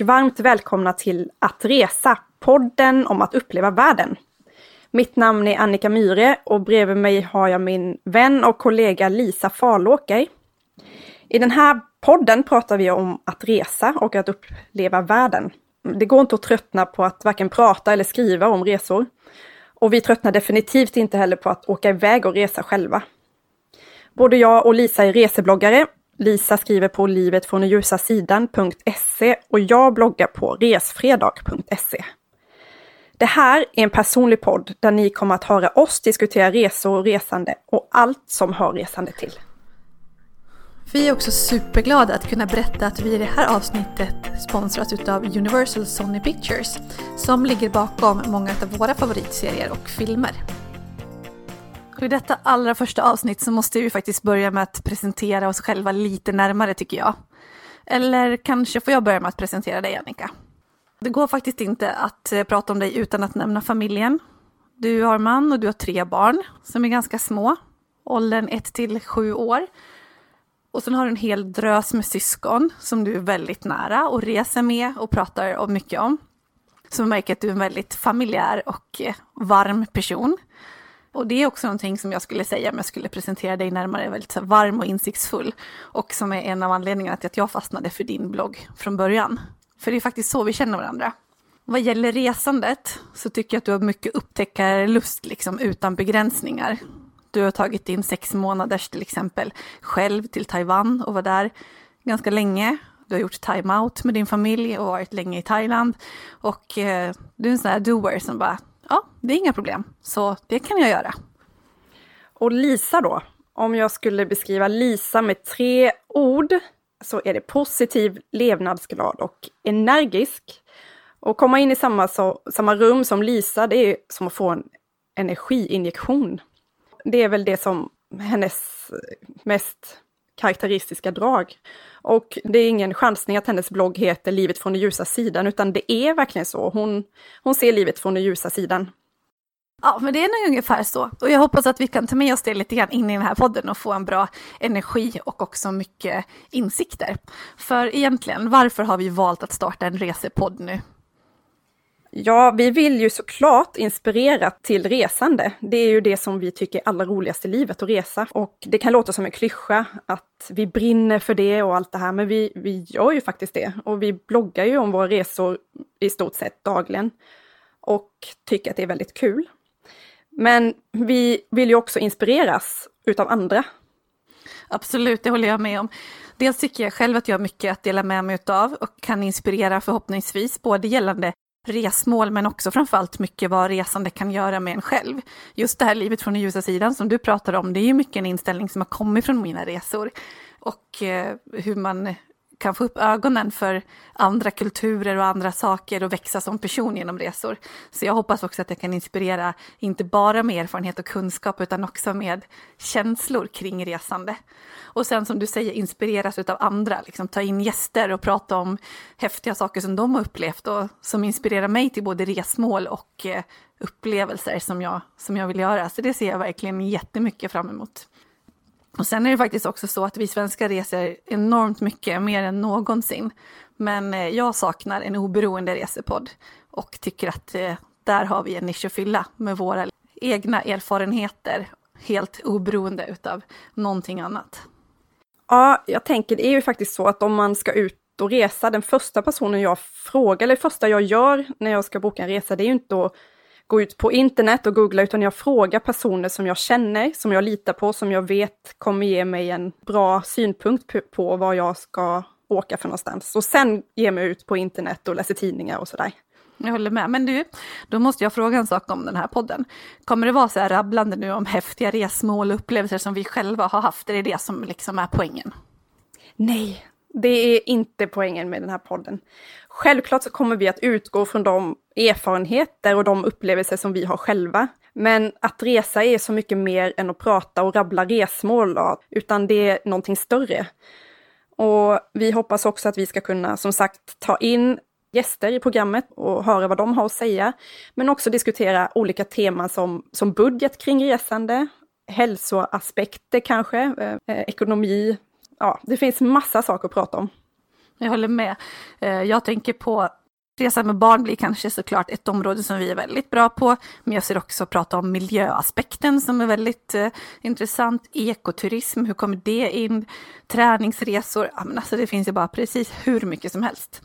Och varmt välkomna till Att resa, podden om att uppleva världen. Mitt namn är Annika Myre och bredvid mig har jag min vän och kollega Lisa Farlåker. I den här podden pratar vi om att resa och att uppleva världen. Det går inte att tröttna på att varken prata eller skriva om resor. Och vi tröttnar definitivt inte heller på att åka iväg och resa själva. Både jag och Lisa är resebloggare. Lisa skriver på livetfråndenljusasidan.se och jag bloggar på resfredag.se. Det här är en personlig podd där ni kommer att höra oss diskutera resor och resande och allt som hör resande till. Vi är också superglada att kunna berätta att vi i det här avsnittet sponsras utav Universal Sony Pictures som ligger bakom många av våra favoritserier och filmer. I detta allra första avsnitt så måste vi faktiskt börja med att presentera oss själva lite närmare tycker jag. Eller kanske får jag börja med att presentera dig Annika. Det går faktiskt inte att eh, prata om dig utan att nämna familjen. Du har man och du har tre barn som är ganska små, åldern 1 till 7 år. Och sen har du en hel drös med syskon som du är väldigt nära och reser med och pratar mycket om. Så man märker att du är en väldigt familjär och eh, varm person. Och det är också någonting som jag skulle säga om jag skulle presentera dig närmare, väldigt varm och insiktsfull. Och som är en av anledningarna till att jag fastnade för din blogg från början. För det är faktiskt så vi känner varandra. Vad gäller resandet så tycker jag att du har mycket upptäckarlust liksom utan begränsningar. Du har tagit in sex månaders till exempel själv till Taiwan och var där ganska länge. Du har gjort time-out med din familj och varit länge i Thailand. Och eh, du är en sån här doer som bara, ja, det är inga problem, så det kan jag göra. Och Lisa då? Om jag skulle beskriva Lisa med tre ord så är det positiv, levnadsglad och energisk. Och komma in i samma, så, samma rum som Lisa, det är som att få en energiinjektion. Det är väl det som hennes eh, mest karaktäristiska drag. Och det är ingen chansning att hennes blogg heter Livet från den ljusa sidan, utan det är verkligen så. Hon, hon ser livet från den ljusa sidan. Ja, men det är nog ungefär så. Och jag hoppas att vi kan ta med oss det lite grann in i den här podden och få en bra energi och också mycket insikter. För egentligen, varför har vi valt att starta en resepodd nu? Ja, vi vill ju såklart inspirera till resande. Det är ju det som vi tycker är allra roligast i livet, att resa. Och det kan låta som en klyscha att vi brinner för det och allt det här, men vi, vi gör ju faktiskt det. Och vi bloggar ju om våra resor i stort sett dagligen. Och tycker att det är väldigt kul. Men vi vill ju också inspireras utav andra. Absolut, det håller jag med om. Dels tycker jag själv att jag har mycket att dela med mig utav och kan inspirera förhoppningsvis, både gällande resmål men också framförallt mycket vad resande kan göra med en själv. Just det här livet från den ljusa sidan som du pratar om, det är ju mycket en inställning som har kommit från mina resor. Och eh, hur man kan få upp ögonen för andra kulturer och andra saker och växa som person genom resor. Så jag hoppas också att jag kan inspirera, inte bara med erfarenhet och kunskap, utan också med känslor kring resande. Och sen som du säger, inspireras av andra, liksom ta in gäster och prata om häftiga saker som de har upplevt och som inspirerar mig till både resmål och eh, upplevelser som jag, som jag vill göra. Så det ser jag verkligen jättemycket fram emot. Och sen är det faktiskt också så att vi svenskar reser enormt mycket, mer än någonsin. Men eh, jag saknar en oberoende resepodd och tycker att eh, där har vi en nisch att fylla med våra egna erfarenheter, helt oberoende utav någonting annat. Ja, jag tänker det är ju faktiskt så att om man ska ut och resa, den första personen jag frågar, eller det första jag gör när jag ska boka en resa, det är ju inte att gå ut på internet och googla, utan jag frågar personer som jag känner, som jag litar på, som jag vet kommer ge mig en bra synpunkt på var jag ska åka för någonstans. Och sen ge mig ut på internet och läsa tidningar och sådär. Jag håller med. Men du, då måste jag fråga en sak om den här podden. Kommer det vara så här rabblande nu om häftiga resmål och upplevelser som vi själva har haft? Är det det som liksom är poängen? Nej, det är inte poängen med den här podden. Självklart så kommer vi att utgå från de erfarenheter och de upplevelser som vi har själva. Men att resa är så mycket mer än att prata och rabbla resmål, utan det är någonting större. Och vi hoppas också att vi ska kunna, som sagt, ta in gäster i programmet och höra vad de har att säga. Men också diskutera olika teman som, som budget kring resande, hälsoaspekter kanske, eh, eh ekonomi. Ja, det finns massa saker att prata om jag håller med. Eh, jag tänker på Resa med barn blir kanske såklart ett område som vi är väldigt bra på, men jag ser också prata om miljöaspekten som är väldigt eh, intressant. Ekoturism, hur kommer det in? Träningsresor, ja, men alltså det finns ju bara precis hur mycket som helst.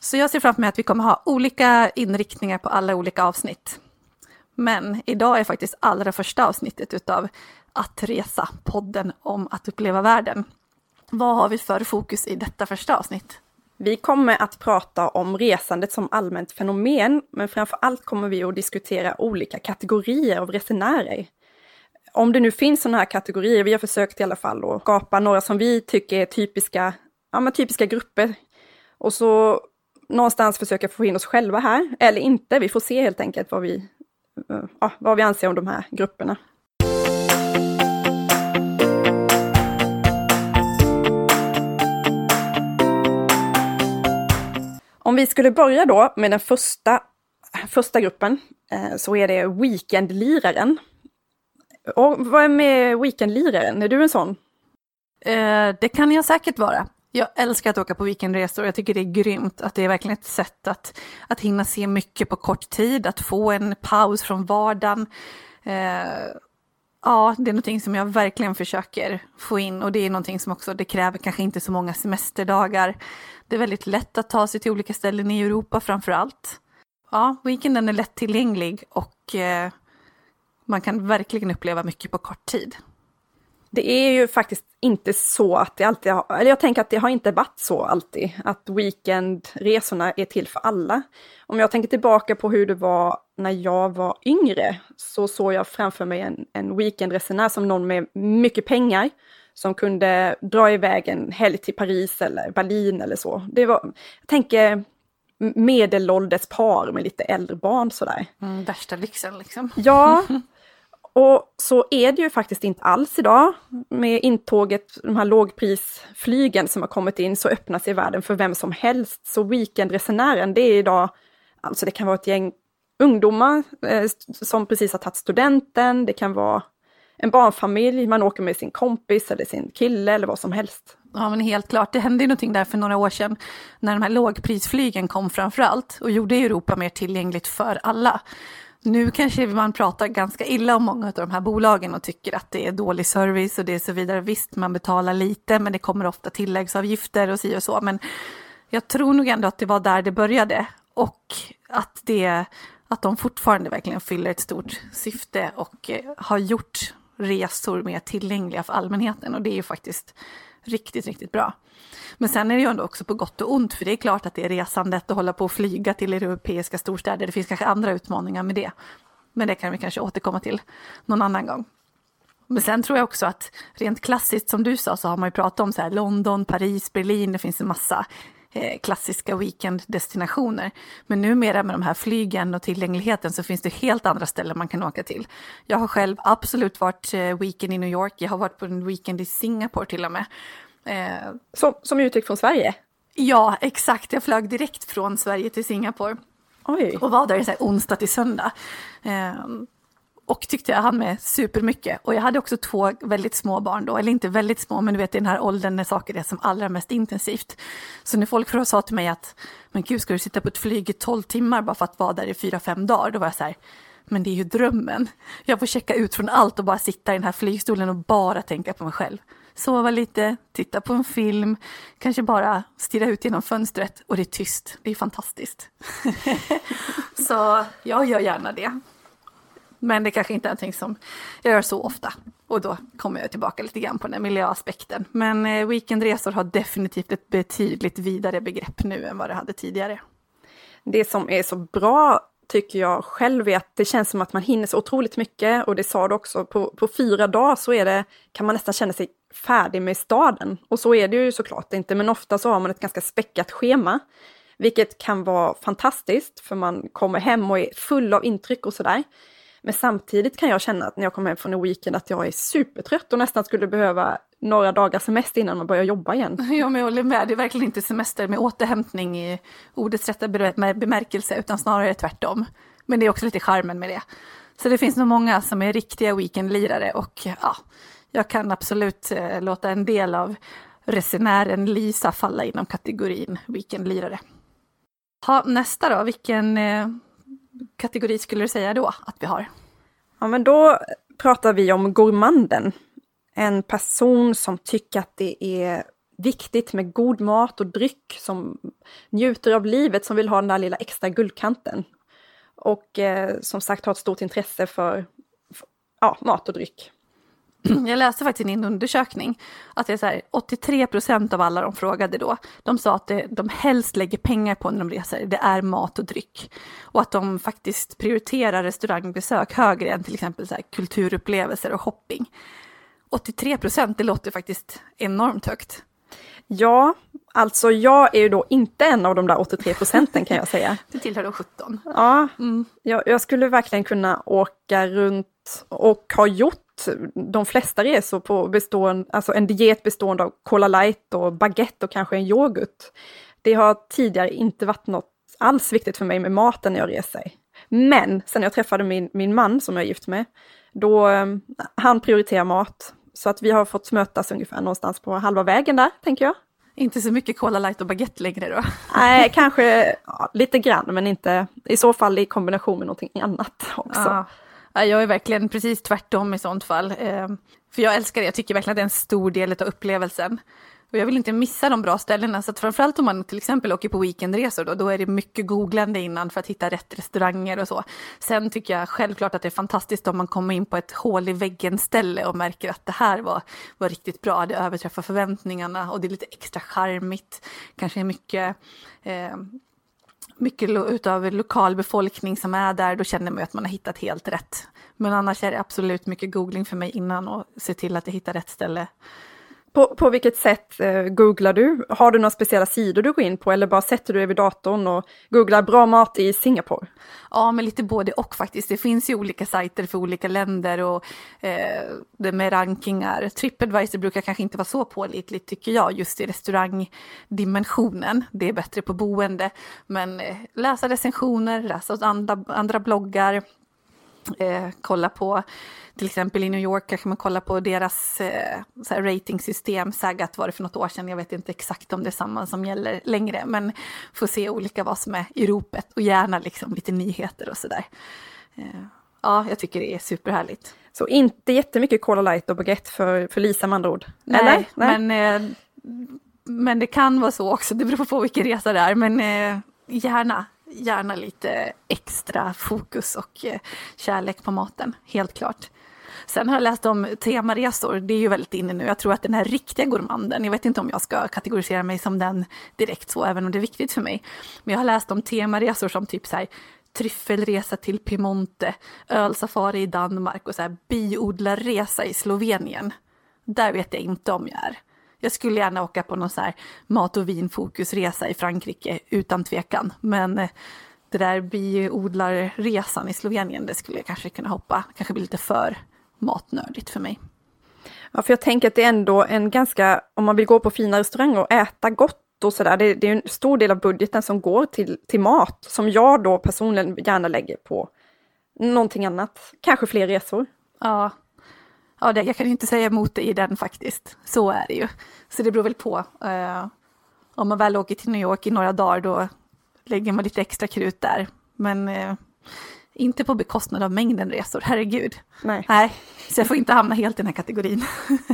Så jag ser framför mig att vi kommer ha olika inriktningar på alla olika avsnitt. Men idag är faktiskt allra första avsnittet utav Att resa, podden om att uppleva världen. Vad har vi för fokus i detta första avsnitt? Vi kommer att prata om resandet som allmänt fenomen, men framför allt kommer vi att diskutera olika kategorier av resenärer. Om det nu finns sådana här kategorier, vi har försökt i alla fall att skapa några som vi tycker är typiska, ja, men typiska grupper. Och så någonstans försöka få in oss själva här, eller inte. Vi får se helt enkelt vad vi, ja, vad vi anser om de här grupperna. Om vi skulle börja då med den första, första gruppen eh, så är det Weekendliraren. Och vad är med Weekendliraren? Är du en sån? Eh, det kan jag säkert vara. Jag älskar att åka på weekendresor. Jag tycker det är grymt att det är verkligen ett sätt att, att hinna se mycket på kort tid, att få en paus från vardagen. Eh, ja, det är någonting som jag verkligen försöker få in och det är någonting som också, det kräver kanske inte så många semesterdagar. Det är väldigt lätt att ta sig till olika ställen i Europa framför allt. Ja, weekenden är lättillgänglig och eh, man kan verkligen uppleva mycket på kort tid. Det är ju faktiskt inte så att det alltid har, eller jag tänker att det har inte varit så alltid, att weekendresorna är till för alla. Om jag tänker tillbaka på hur det var när jag var yngre, så såg jag framför mig en, en weekendresenär som någon med mycket pengar, som kunde dra iväg en helg till Paris eller Berlin eller så. Det var, jag tänker medelålders par med lite äldre barn sådär. Mm, värsta lyxen liksom. Ja, och så är det ju faktiskt inte alls idag. Med intåget, de här lågprisflygen som har kommit in, så öppnas sig världen för vem som helst. Så weekendresenären, det är idag, alltså det kan vara ett gäng ungdomar eh, som precis har tagit studenten, det kan vara en barnfamilj, man åker med sin kompis eller sin kille eller vad som helst. Ja men helt klart, det hände ju någonting där för några år sedan när de här lågprisflygen kom framförallt och gjorde Europa mer tillgängligt för alla. Nu kanske man pratar ganska illa om många av de här bolagen och tycker att det är dålig service och det är så vidare. Visst, man betalar lite men det kommer ofta tilläggsavgifter och si och så. Men jag tror nog ändå att det var där det började och att, det, att de fortfarande verkligen fyller ett stort syfte och eh, har gjort resor mer tillgängliga för allmänheten och det är ju faktiskt riktigt, riktigt bra. Men sen är det ju ändå också på gott och ont, för det är klart att det är resandet att hålla på och flyga till europeiska storstäder. Det finns kanske andra utmaningar med det. Men det kan vi kanske återkomma till någon annan gång. Men sen tror jag också att rent klassiskt som du sa så har man ju pratat om så här London, Paris, Berlin, det finns en massa klassiska weekenddestinationer. Men numera med de här flygen och tillgängligheten så finns det helt andra ställen man kan åka till. Jag har själv absolut varit eh, weekend i New York, jag har varit på en weekend i Singapore till och med. Eh, som, som utgick från Sverige? Ja, exakt. Jag flög direkt från Sverige till Singapore. Oj. Och var där så onsdag till söndag. Och tyckte jag hann med supermycket. Och jag hade också två väldigt små barn då, eller inte väldigt små, men du vet i den här åldern när saker är som allra mest intensivt. Så när folk sa till mig att, men gud, ska du sitta på ett flyg i tolv timmar bara för att vara där i fyra, fem dagar? Då var jag så här, men det är ju drömmen. Jag får checka ut från allt och bara sitta i den här flygstolen och bara tänka på mig själv sova lite, titta på en film, kanske bara stirra ut genom fönstret och det är tyst. Det är fantastiskt. så jag gör gärna det. Men det kanske inte är någonting som jag gör så ofta. Och då kommer jag tillbaka lite grann på den miljöaspekten. Men eh, weekendresor har definitivt ett betydligt vidare begrepp nu än vad det hade tidigare. Det som är så bra tycker jag själv är att det känns som att man hinner så otroligt mycket och det sa du också, på, på fyra dagar så är det, kan man nästan känna sig färdig med staden. Och så är det ju såklart inte, men ofta så har man ett ganska späckat schema. Vilket kan vara fantastiskt, för man kommer hem och är full av intryck och sådär. Men samtidigt kan jag känna att när jag kommer hem från en weekend att jag är supertrött och nästan skulle behöva några dagars semester innan man börjar jobba igen. Ja, men jag håller med. Det är verkligen inte semester med återhämtning i ordets rätta bemärkelse, utan snarare tvärtom. Men det är också lite charmen med det. Så det finns nog många som är riktiga weekendlirare och ja, jag kan absolut eh, låta en del av resenären Lisa falla inom kategorin weekendlirare. Ha, nästa då, vilken eh, kategori skulle du säga då att vi har? Ja, men då pratar vi om gourmanden. En person som tycker att det är viktigt med god mat och dryck, som njuter av livet, som vill ha den där lilla extra guldkanten. Och eh, som sagt har ett stort intresse för, för ja, mat och dryck. Jag läste faktiskt i en undersökning att det är så här, 83 procent av alla de frågade då, de sa att det, de helst lägger pengar på när de reser, det är mat och dryck. Och att de faktiskt prioriterar restaurangbesök högre än till exempel så här, kulturupplevelser och shopping. 83 procent, det låter faktiskt enormt högt. Ja, alltså jag är ju då inte en av de där 83 procenten kan jag säga. Du tillhör de 17. Ja, mm. jag, jag, skulle verkligen kunna åka runt och ha gjort de flesta resor på bestående, alltså en diet bestående av Cola light och baguette och kanske en yoghurt. Det har tidigare inte varit något alls viktigt för mig med maten när jag reser. Men sen jag träffade min, min man som jag är gift med, då han prioriterar mat. Så att vi har fått mötas ungefär någonstans på halva vägen där, tänker jag. Inte så mycket Cola light och baguette längre då? Nej, kanske ja, lite grann, men inte i så fall i kombination med någonting annat också. Ja. Jag är verkligen precis tvärtom i sånt fall. Eh, för jag älskar det, jag tycker verkligen att det är en stor del av upplevelsen. Och jag vill inte missa de bra ställena, så att framförallt om man till exempel åker på weekendresor då, då är det mycket googlande innan för att hitta rätt restauranger och så. Sen tycker jag självklart att det är fantastiskt om man kommer in på ett hål i väggen-ställe och märker att det här var, var riktigt bra, det överträffar förväntningarna och det är lite extra charmigt. Kanske är mycket eh, mycket utav lokalbefolkning som är där, då känner man att man har hittat helt rätt. Men annars är det absolut mycket googling för mig innan och se till att jag hittar rätt ställe. På, på vilket sätt eh, googlar du? Har du några speciella sidor du går in på eller bara sätter du dig vid datorn och googlar bra mat i Singapore? Ja, men lite både och faktiskt. Det finns ju olika sajter för olika länder och eh, det med rankingar. Tripadvisor brukar kanske inte vara så pålitligt tycker jag, just i restaurangdimensionen. Det är bättre på boende, men eh, läsa recensioner, läsa andra, andra bloggar, eh, kolla på till exempel i New York kanske man kollar på deras eh, ratingsystem. Sagat var det för något år sedan, jag vet inte exakt om det är samma som gäller längre, men får se olika vad som är i ropet och gärna liksom lite nyheter och sådär. Eh, ja, jag tycker det är superhärligt. Så inte jättemycket Cola Light och baguette för, för Lisa med andra ord? Nej, Eller? Nej. men, eh, men det kan vara så också, det beror på vilken resa det är, men eh, gärna gärna lite extra fokus och eh, kärlek på maten, helt klart. Sen har jag läst om temaresor, det är ju väldigt inne nu. Jag tror att den här riktiga gourmanden, jag vet inte om jag ska kategorisera mig som den direkt så, även om det är viktigt för mig. Men jag har läst om temaresor som typ så här tryffelresa till Piemonte, ölsafari i Danmark och så här biodlarresa i Slovenien. Där vet jag inte om jag är. Jag skulle gärna åka på någon så här mat och vinfokusresa i Frankrike, utan tvekan. Men eh, det där biodlarresan i Slovenien, det skulle jag kanske kunna hoppa. Kanske blir lite för matnördigt för mig. Ja, för jag tänker att det är ändå en ganska, om man vill gå på fina restauranger och äta gott och sådär, det, det är en stor del av budgeten som går till, till mat, som jag då personligen gärna lägger på någonting annat. Kanske fler resor. Ja, ja det, jag kan inte säga emot dig i den faktiskt. Så är det ju. Så det beror väl på. Uh, om man väl åker till New York i några dagar, då lägger man lite extra krut där. Men uh, inte på bekostnad av mängden resor, herregud. Nej. Nej, så jag får inte hamna helt i den här kategorin.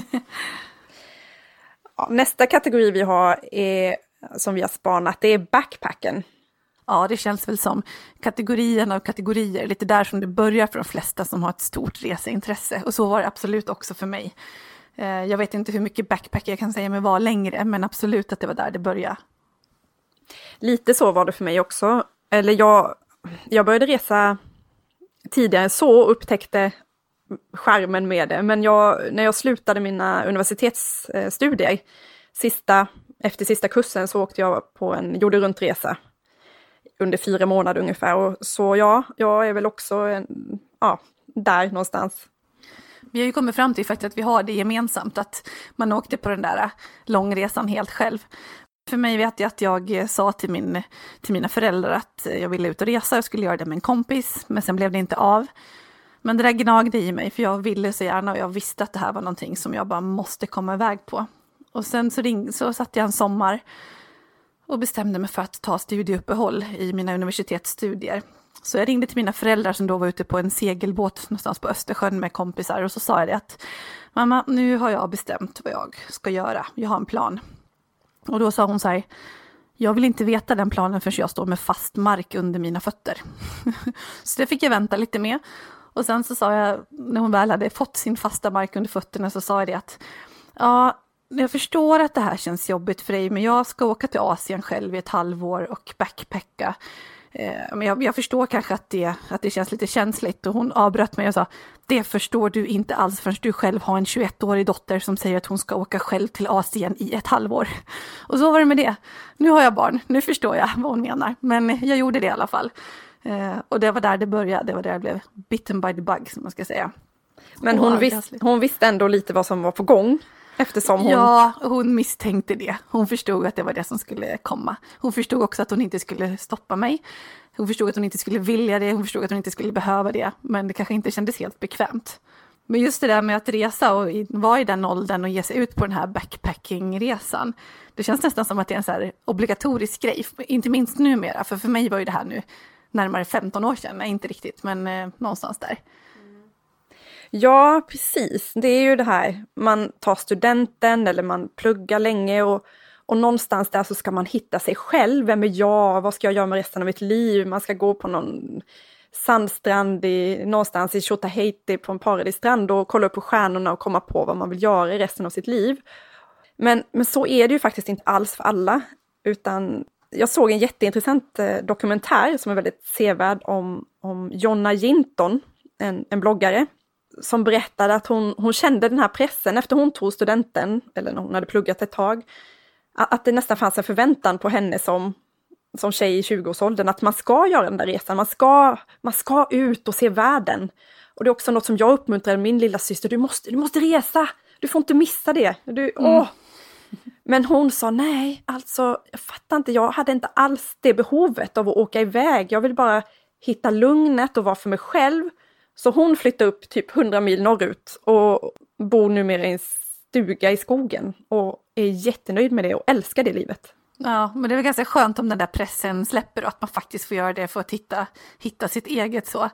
nästa kategori vi har är, som vi har spanat, det är backpacken. Ja, det känns väl som kategorierna av kategorier, lite där som det börjar för de flesta som har ett stort reseintresse. Och så var det absolut också för mig. Eh, jag vet inte hur mycket backpack jag kan säga mig var längre, men absolut att det var där det började. Lite så var det för mig också. Eller jag, jag började resa tidigare än så och upptäckte skärmen med det. Men jag, när jag slutade mina universitetsstudier, sista, efter sista kursen så åkte jag på en jorden runt-resa under fyra månader ungefär. Och så ja, jag är väl också en, ja, där någonstans. Vi har ju kommit fram till faktiskt att vi har det gemensamt, att man åkte på den där långresan helt själv. För mig vet jag att jag sa till, min, till mina föräldrar att jag ville ut och resa, jag skulle göra det med en kompis, men sen blev det inte av. Men det där gnagde i mig, för jag ville så gärna och jag visste att det här var någonting som jag bara måste komma iväg på. Och sen så, ring, så satt jag en sommar och bestämde mig för att ta studieuppehåll i mina universitetsstudier. Så jag ringde till mina föräldrar som då var ute på en segelbåt någonstans på Östersjön med kompisar och så sa jag det att mamma, nu har jag bestämt vad jag ska göra. Jag har en plan. Och då sa hon så här, jag vill inte veta den planen förrän jag står med fast mark under mina fötter. så det fick jag vänta lite med. Och sen så sa jag, när hon väl hade fått sin fasta mark under fötterna, så sa jag det att ja, jag förstår att det här känns jobbigt för dig, men jag ska åka till Asien själv i ett halvår och backpacka. Eh, men jag, jag, förstår kanske att det, att det känns lite känsligt och hon avbröt mig och sa det förstår du inte alls förrän du själv har en 21-årig dotter som säger att hon ska åka själv till Asien i ett halvår. Och så var det med det. Nu har jag barn, nu förstår jag vad hon menar, men jag gjorde det i alla fall. Eh, och det var där det började, det var där jag blev bitten by the bug som man ska säga. Men hon, vis hon visste ändå lite vad som var på gång? Eftersom hon... Ja, hon misstänkte det. Hon förstod att det var det som skulle komma. Hon förstod också att hon inte skulle stoppa mig. Hon förstod att hon inte skulle vilja det, hon förstod att hon inte skulle behöva det. Men det kanske inte kändes helt bekvämt. Men just det där med att resa och vara i den åldern och ge sig ut på den här backpackingresan. Det känns nästan som att det är en så här obligatorisk grej, inte minst numera. För för mig var ju det här nu närmare 15 år sedan, nej inte riktigt, men eh, någonstans där. Ja, precis. Det är ju det här, man tar studenten eller man pluggar länge och, och någonstans där så ska man hitta sig själv. Vem är jag? Vad ska jag göra med resten av mitt liv? Man ska gå på någon sandstrand i, någonstans i Tjotahejti på en paradisstrand och kolla upp på stjärnorna och komma på vad man vill göra i resten av sitt liv. Men, men så är det ju faktiskt inte alls för alla, utan jag såg en jätteintressant eh, dokumentär som är väldigt sevärd om, om Jonna Jinton, en, en bloggare, som berättade att hon, hon kände den här pressen efter hon tog studenten, eller när hon hade pluggat ett tag, att det nästan fanns en förväntan på henne som, som tjej i 20-årsåldern, att man ska göra den där resan, man ska, man ska ut och se världen. Och det är också något som jag uppmuntrar min lilla syster, du måste, du måste resa, du får inte missa det. Du, mm. åh. Men hon sa nej, alltså jag fattar inte, jag hade inte alls det behovet av att åka iväg, jag vill bara hitta lugnet och vara för mig själv så hon flyttade upp typ 100 mil norrut och bor numera i en stuga i skogen och är jättenöjd med det och älskar det livet. Ja, men det är väl ganska skönt om den där pressen släpper och att man faktiskt får göra det för att hitta, hitta sitt eget så.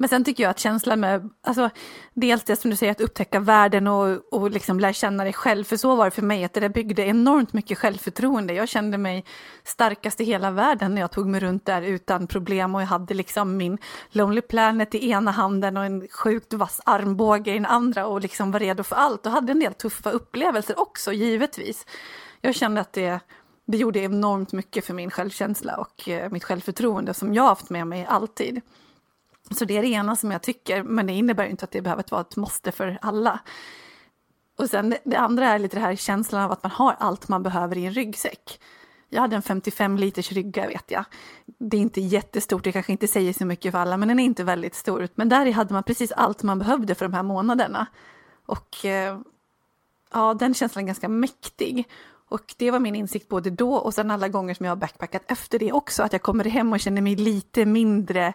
Men sen tycker jag att känslan med, alltså dels det som du säger att upptäcka världen och, och liksom lära känna dig själv, för så var det för mig, att det där byggde enormt mycket självförtroende. Jag kände mig starkast i hela världen när jag tog mig runt där utan problem och jag hade liksom min Lonely Planet i ena handen och en sjukt vass armbåge i den andra och liksom var redo för allt och hade en del tuffa upplevelser också, givetvis. Jag kände att det det gjorde enormt mycket för min självkänsla och eh, mitt självförtroende som jag haft med mig alltid. Så det är det ena som jag tycker, men det innebär inte att det behöver vara ett måste för alla. Och sen det, andra är lite det här känslan av att man har allt man behöver i en ryggsäck. Jag hade en 55 liters rygga vet jag. Det är inte jättestort, det kanske inte säger så mycket för alla, men den är inte väldigt stor. Men där hade man precis allt man behövde för de här månaderna. Och eh, ja, den känslan är ganska mäktig. Och det var min insikt både då och sen alla gånger som jag har backpackat efter det också, att jag kommer hem och känner mig lite mindre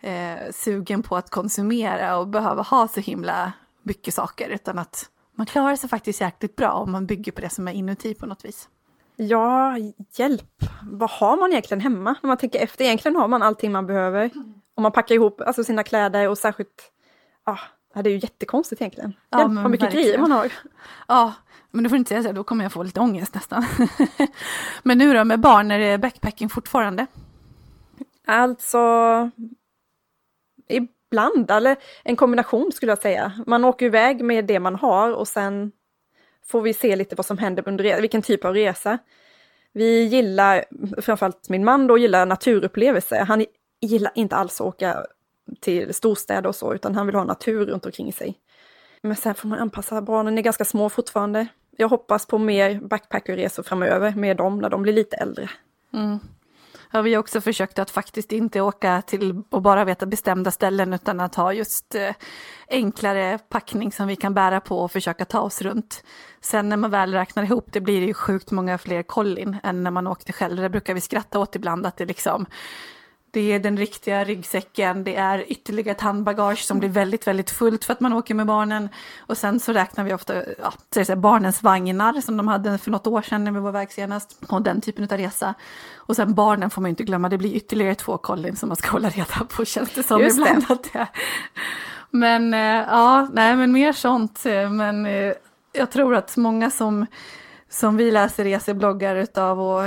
eh, sugen på att konsumera och behöva ha så himla mycket saker, utan att man klarar sig faktiskt jäkligt bra om man bygger på det som är inuti på något vis. Ja, hjälp! Vad har man egentligen hemma? När man tänker efter, egentligen har man allting man behöver. Om man packar ihop alltså, sina kläder och särskilt, ah, det är ju jättekonstigt egentligen. Ja, Hjälp, vad mycket verkligen. grejer man har. Ja, men du får inte säga så, då kommer jag få lite ångest nästan. men nu då med barn, är det backpacking fortfarande? Alltså, ibland, eller en kombination skulle jag säga. Man åker iväg med det man har och sen får vi se lite vad som händer under vilken typ av resa. Vi gillar, framförallt min man då, gillar naturupplevelser. Han gillar inte alls att åka till storstäder och så, utan han vill ha natur runt omkring sig. Men sen får man anpassa, barnen är ganska små fortfarande. Jag hoppas på mer backpackerresor framöver med dem när de blir lite äldre. Mm. Ja, vi har också försökt att faktiskt inte åka till och bara veta bestämda ställen utan att ha just eh, enklare packning som vi kan bära på och försöka ta oss runt. Sen när man väl räknar ihop det blir det ju sjukt många fler kollin än när man åkte själv. Det brukar vi skratta åt ibland att det liksom det är den riktiga ryggsäcken, det är ytterligare ett handbagage som blir väldigt, väldigt fullt för att man åker med barnen. Och sen så räknar vi ofta ja, så säga, barnens vagnar som de hade för något år sedan när vi var iväg senast. Och den typen av resa. Och sen barnen får man inte glömma, det blir ytterligare två kollin som man ska hålla reda på känns det som Just ibland. det. Det. Men eh, ja, nej men mer sånt. eh, Men eh, jag tror att många som som vi läser resebloggar utav och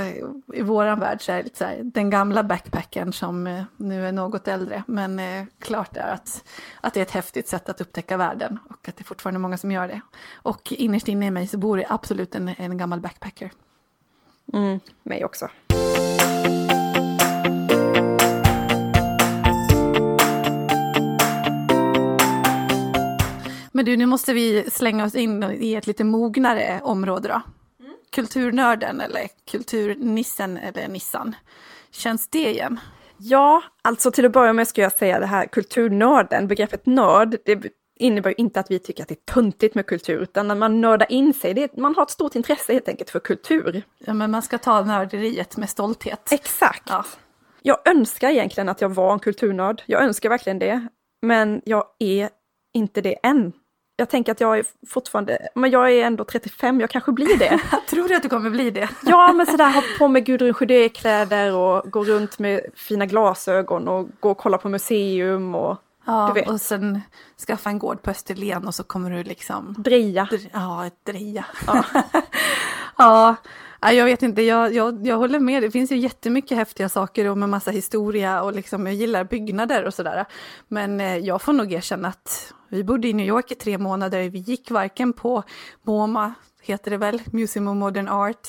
i våran värld så är det lite så här, den gamla backpacken som eh, nu är något äldre. Men eh, klart är att, att det är ett häftigt sätt att upptäcka världen och att det är fortfarande många som gör det. Och innerst inne i mig så bor det absolut en, en gammal backpacker. Mm, mig också. Men du, nu måste vi slänga oss in i ett lite mognare område då. Kulturnörden eller kulturnissen eller nissan. Känns det igen? Ja, alltså till att börja med ska jag säga det här kulturnörden, begreppet nörd, det innebär ju inte att vi tycker att det är töntigt med kultur, utan när man nördar in sig, det är, man har ett stort intresse helt enkelt för kultur. Ja, men man ska ta nörderiet med stolthet. Exakt. Ja. Jag önskar egentligen att jag var en kulturnörd, jag önskar verkligen det, men jag är inte det än. Jag tänker att jag är fortfarande, men jag är ändå 35, jag kanske blir det. Tror du att du kommer bli det? Ja, men sådär ha på mig Gudrun Sjödé-kläder och gå runt med fina glasögon och gå och kolla på museum och Ja, Du vet. och sen skaffa en gård på Österlen och så kommer du liksom... dreja. dr- Ja, dreja. Ja. ja, nej, jag vet inte, jag, jag, jag håller med. Det finns ju jättemycket häftiga saker och med massa historia och liksom, jag gillar byggnader och sådär. Men eh, jag får nog erkänna att vi bodde i New York i tre månader. Vi gick varken på MoMA, heter det väl, Museum of Modern Art,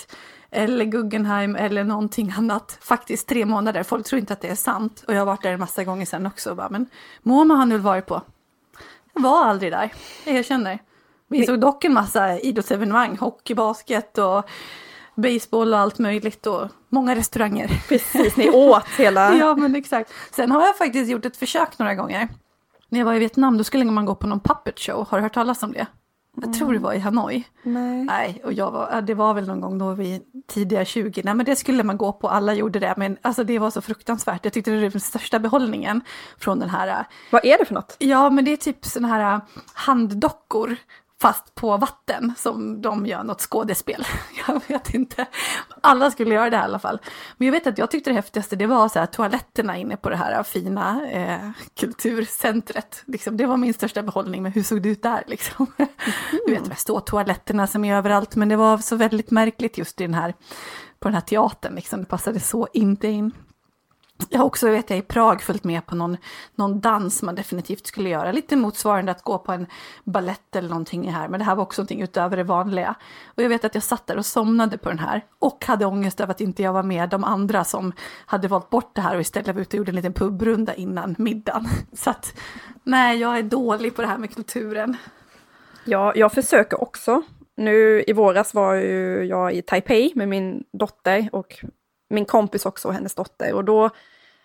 eller Guggenheim eller någonting annat. Faktiskt tre månader. Folk tror inte att det är sant. Och jag har varit där en massa gånger sen också. och Bara, men MoMA har väl varit på? Jag var aldrig där, jag erkänner. Vi såg dock en massa idrottsevenemang, hockey, basket och baseball och allt möjligt och många restauranger. Precis, ni åt hela... Ja men exakt. Sen har jag faktiskt gjort ett försök några gånger. När jag var i Vietnam då skulle man gå på någon puppet show, har du hört talas om det? Jag tror det var i Hanoi. Nej. Nej, och jag var, det var väl någon gång då vi tidiga 20. Nej men det skulle man gå på, alla gjorde det. Men alltså det var så fruktansvärt. Jag tyckte det var den största behållningen från den här Vad är det för något? Ja, men det är typ såna här äh, handdockor fast på vatten som de gör något skådespel. Jag vet inte. Alla skulle göra det här i alla fall. Men jag vet att jag tyckte det häftigaste det var så här, toaletterna inne på det här fina eh, kulturcentret. Liksom, det var min största behållning, men hur såg det ut där liksom? Du vet, de här ståtoaletterna som är överallt, men det var så väldigt märkligt just i den här, på den här teatern, liksom. det passade så inte in. Jag har också, vet jag, i Prag följt med på någon, någon dans man definitivt skulle göra. Lite motsvarande att gå på en ballett eller någonting här. Men det här var också någonting utöver det vanliga. Och jag vet att jag satt där och somnade på den här. Och hade ångest över att inte jag var med de andra som hade valt bort det här och istället var ute och gjorde en liten pubrunda innan middagen. Så att, nej, jag är dålig på det här med kulturen. Ja, jag försöker också. Nu i våras var ju jag i Taipei med min dotter och min kompis också och hennes dotter. Och då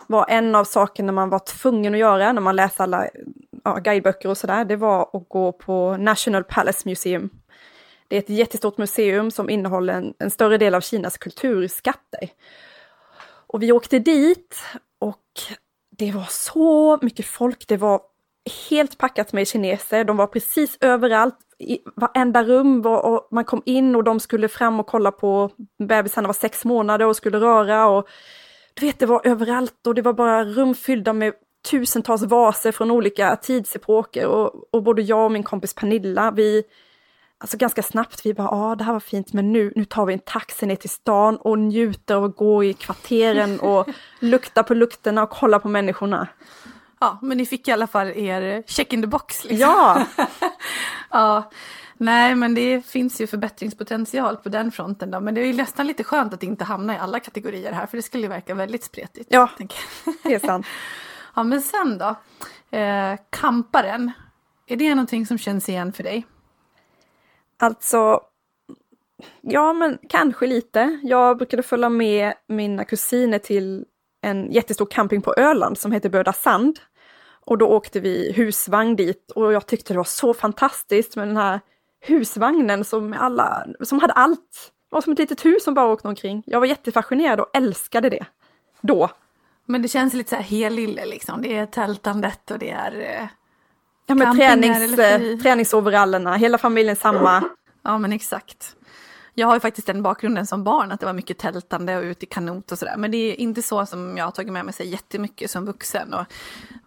var en av sakerna man var tvungen att göra när man läste alla ja, guideböcker och sådär, det var att gå på National Palace Museum. Det är ett jättestort museum som innehåller en, en större del av Kinas kulturskatter. Och vi åkte dit och det var så mycket folk, det var helt packat med kineser, de var precis överallt, i varenda rum var, och man kom in och de skulle fram och kolla på bebisarna var sex månader och skulle röra och du vet det var överallt och det var bara rum fyllda med tusentals vaser från olika tidsepoker och, och både jag och min kompis Pernilla, vi Alltså ganska snabbt, vi bara, ja det här var fint, men nu, nu tar vi en taxi ner till stan och njuter av att gå i kvarteren och lukta på lukterna och kolla på människorna. Ja, men ni fick i alla fall er check in the box. Liksom. Ja, Ja, nej men det finns ju förbättringspotential på den fronten då. Men det är ju nästan lite skönt att inte hamna i alla kategorier här, för det skulle verka väldigt spretigt. Ja. det är sant. ja, men sen då? Eh, kamparen, är det någonting som känns igen för dig? Alltså, ja men kanske lite. Jag brukade följa med mina kusiner till en jättestor camping på Öland som heter Böda Sand. Och då åkte vi husvagn dit och jag tyckte det var så fantastiskt med den här husvagnen som, alla, som hade allt. Det var som ett litet hus som bara åkte omkring. Jag var jättefascinerad och älskade det. Då. Men det känns lite så här helylle liksom. Det är tältandet och det är... Eh, Ja, tränings, fri- eh, träningsoverallerna, hela familjen samma. Ja men exakt. Jag har ju faktiskt den bakgrunden som barn att det var mycket tältande och ute i kanot och sådär. Men det är inte så som jag har tagit med mig så jättemycket som vuxen. Och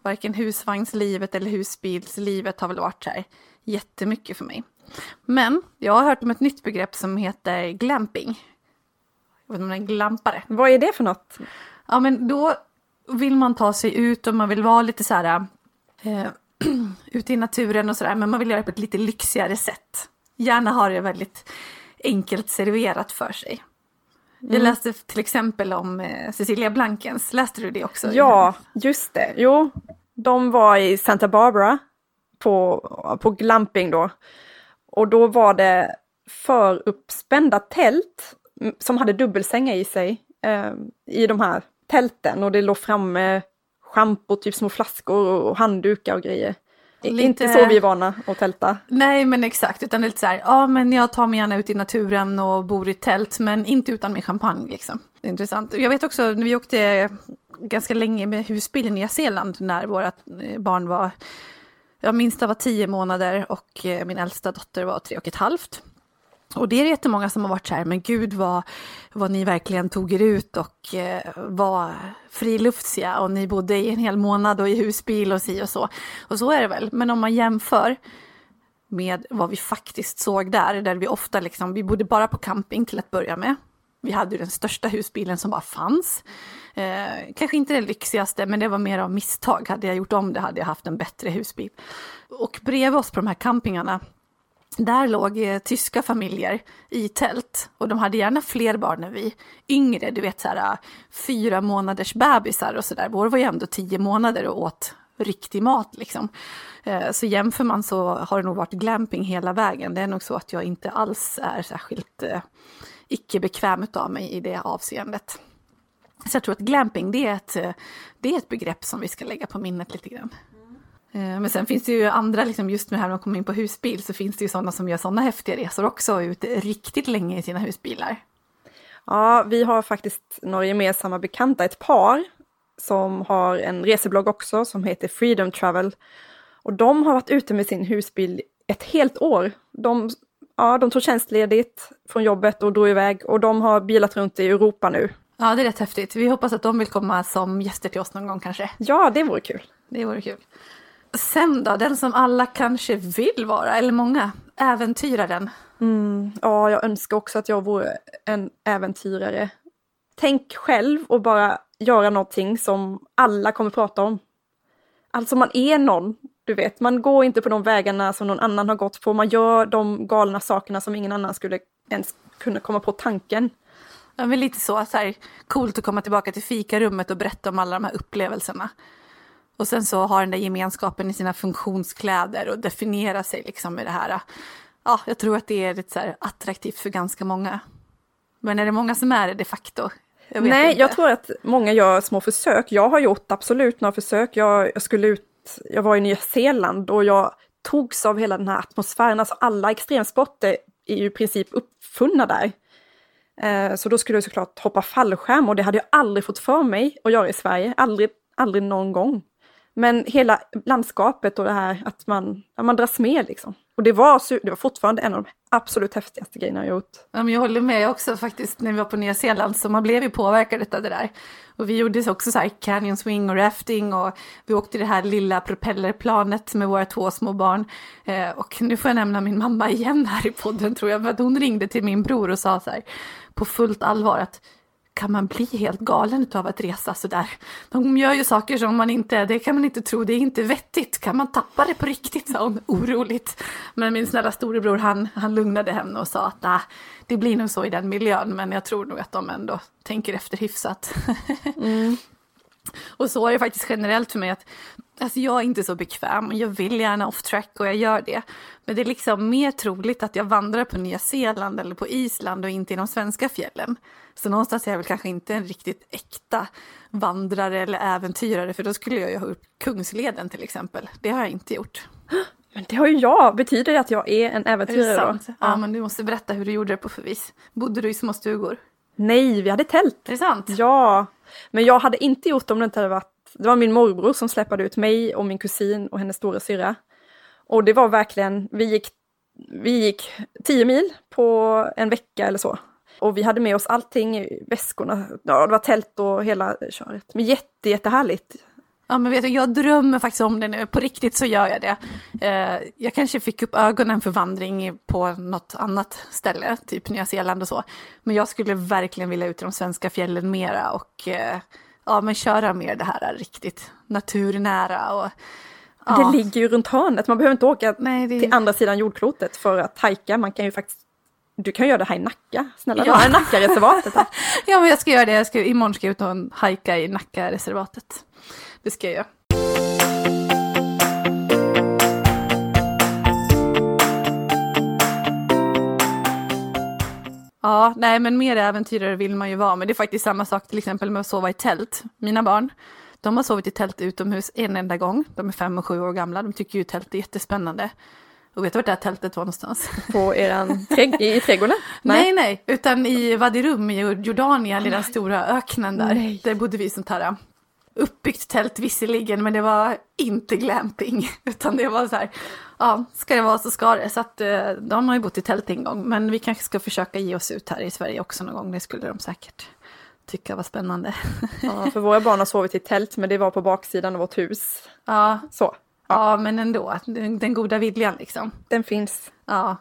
varken husvagnslivet eller husbilslivet har väl varit så här jättemycket för mig. Men jag har hört om ett nytt begrepp som heter glamping. Jag vet inte om det är en glampare. Vad är det för något? Ja, men då vill man ta sig ut och man vill vara lite så här eh, ute i naturen och sådär, men man vill göra det på ett lite lyxigare sätt. Gärna ha det väldigt enkelt serverat för sig. Jag läste till exempel om eh, Cecilia Blankens, läste du det också? Ja, just det. Jo, de var i Santa Barbara på, på glamping då. Och då var det för uppspända tält mm, som hade dubbelsängar i sig eh, i de här tälten och det låg framme schampo, typ små flaskor och handdukar och grejer. Lite- Inte så vi är vana att tälta. Nej men exakt, utan lite så här, ja men jag tar mig gärna ut i naturen och bor i tält, men inte utan min champagne liksom. Det är intressant. Jag vet också, när vi åkte ganska länge med husbil i Nya Zeeland när våra eh, barn var, jag minsta var tio månader och eh, min äldsta dotter var tre och ett halvt. Och det är jättemånga som har varit så här, men gud vad, vad ni verkligen tog er ut och eh, var friluftsiga och ni bodde i en hel månad och i husbil och si och så. Och så är det väl, men om man jämför med vad vi faktiskt såg där, där vi ofta liksom, vi bodde bara på camping till att börja med. Vi hade ju den största husbilen som bara fanns. Eh, kanske inte den lyxigaste, men det var mer av misstag. Hade jag gjort om det hade jag haft en bättre husbil. Och bredvid oss på de här campingarna, där låg eh, tyska familjer i tält och de hade gärna fler barn än vi. Yngre, du vet så här ah, fyra månaders bebisar och sådär. Vår var ju ändå tio månader och åt riktig mat liksom. Eh, Så jämför man så har det nog varit glamping hela vägen. Det är nog så att jag inte alls är särskilt eh, icke bekväm av mig i det avseendet. Så jag tror att glamping det är, ett, eh, det är ett begrepp som vi ska lägga på minnet lite grann. Eh, Men sen finns det ju andra, liksom just med här när man kommer in på husbil, så finns det ju sådana som gör sådana häftiga resor också, ute riktigt länge i sina husbilar. Ja, vi har faktiskt några gemensamma bekanta, ett par som har en reseblogg också som heter Freedom Travel. Och de har varit ute med sin husbil ett helt år. De, ja, de tog tjänstledigt från jobbet och drog iväg och de har bilat runt i Europa nu. Ja, det är rätt häftigt. Vi hoppas att de vill komma som gäster till oss någon gång kanske. Ja, det vore kul. Det vore kul. Sen då, den som alla kanske vill vara, eller många, äventyraren. Mm, ja, jag önskar också att jag vore en äventyrare. Tänk själv och bara göra någonting som alla kommer prata om. Alltså man är någon, du vet. Man går inte på de vägarna som någon annan har gått på. Man gör de galna sakerna som ingen annan skulle ens kunna komma på tanken. Är väl lite så, så här, coolt att komma tillbaka till fikarummet och berätta om alla de här upplevelserna. Och sen så har den där gemenskapen i sina funktionskläder och definiera sig liksom med det här. Ja, jag tror att det är lite så här attraktivt för ganska många. Men är det många som är det de facto? Jag Nej, inte. jag tror att många gör små försök. Jag har gjort absolut några försök. Jag, jag skulle ut, jag var i Nya Zeeland och jag togs av hela den här atmosfären. Alltså alla extremsporter är ju i princip uppfunna där. Eh, Så då skulle jag såklart hoppa fallskärm och det hade jag aldrig fått för mig att göra i Sverige. Aldrig, aldrig någon gång. Men hela landskapet och det här att man, att man dras med liksom. Och det var, det var fortfarande en av de absolut häftigaste grejerna jag gjort. Ja, men jag håller med också faktiskt när vi var på Nya Zeeland så man blev ju påverkad av det där. Och vi gjorde också så här canyon swing och rafting och vi åkte det här lilla propellerplanet med våra två små barn. Eh, och nu får jag nämna min mamma igen här i podden tror jag, för att hon ringde till min bror och sa så här på fullt allvar att kan man bli helt galen av att resa sådär? De gör ju saker som man inte, det kan man inte tro, det är inte vettigt. Kan man tappa det på riktigt? sa hon oroligt. Men min snälla storebror han, han lugnade henne och sa att nah, det blir nog så i den miljön, men jag tror nog att de ändå tänker efter hyfsat. Mm. Och så är det faktiskt generellt för mig att alltså jag är inte så bekväm och jag vill gärna off track och jag gör det. Men det är liksom mer troligt att jag vandrar på Nya Zeeland eller på Island och inte i de svenska fjällen. Så någonstans är jag väl kanske inte en riktigt äkta vandrare eller äventyrare för då skulle jag ju ha gjort Kungsleden till exempel. Det har jag inte gjort. Men det har ju jag. Betyder det att jag är en Är det äventyrare då? sant? Ja, men du måste berätta hur du gjorde det på för vis. Bodde du i små stugor? Nej, vi hade tält. Är det sant? Ja, men jag hade inte gjort det om det inte hade varit, det var min morbror som släppade ut mig och min kusin och hennes stora syra. Och det var verkligen, vi gick, vi gick tio mil på en vecka eller så. Och vi hade med oss allting i väskorna, ja det var tält och hela köret. Men jätte, jättehärligt. Ja men vet du, jag drömmer faktiskt om det nu, på riktigt så gör jag det. Eh, jag kanske fick upp ögonen för vandring på något annat ställe, typ Nya Zeeland och så. Men jag skulle verkligen vilja ut i de svenska fjällen mera och eh, ja, men köra mer det här riktigt naturnära. Och, ja. Det ligger ju runt hörnet, man behöver inte åka Nej, det... till andra sidan jordklotet för att hajka, man kan ju faktiskt du kan göra det här i Nacka, snälla ja. du Nackareservatet här. ja men jag ska göra det, jag ska, imorgon ska jag ut och hajka i Nackareservatet. Det ska jag göra. Ja, nej men mer äventyrare vill man ju vara, men det är faktiskt samma sak till exempel med att sova i tält. Mina barn, de har sovit i tält utomhus en enda gång. De är fem och sju år gamla, de tycker ju tält är jättespännande. Och vet du vart det här tältet var någonstans? På eran trädg i trädgården? Nej. nej, nej, utan i Wadi i Jordanien, i den stora öknen där. Nej. Där bodde vi i sånt här uppbyggt tält visserligen, men det var inte glamping. Utan det var så här, ja, ska det vara så ska det. Så att eh, de har ju bott i tält en gång, men vi kanske ska försöka ge oss ut här i Sverige också någon gång. Det skulle de säkert tycka var spännande. Ja, för våra barn har sovit i tält, men det var på baksidan av vårt hus. Ja, så. Ja, ja men ändå, den, den goda viljan liksom. Den finns. Ja.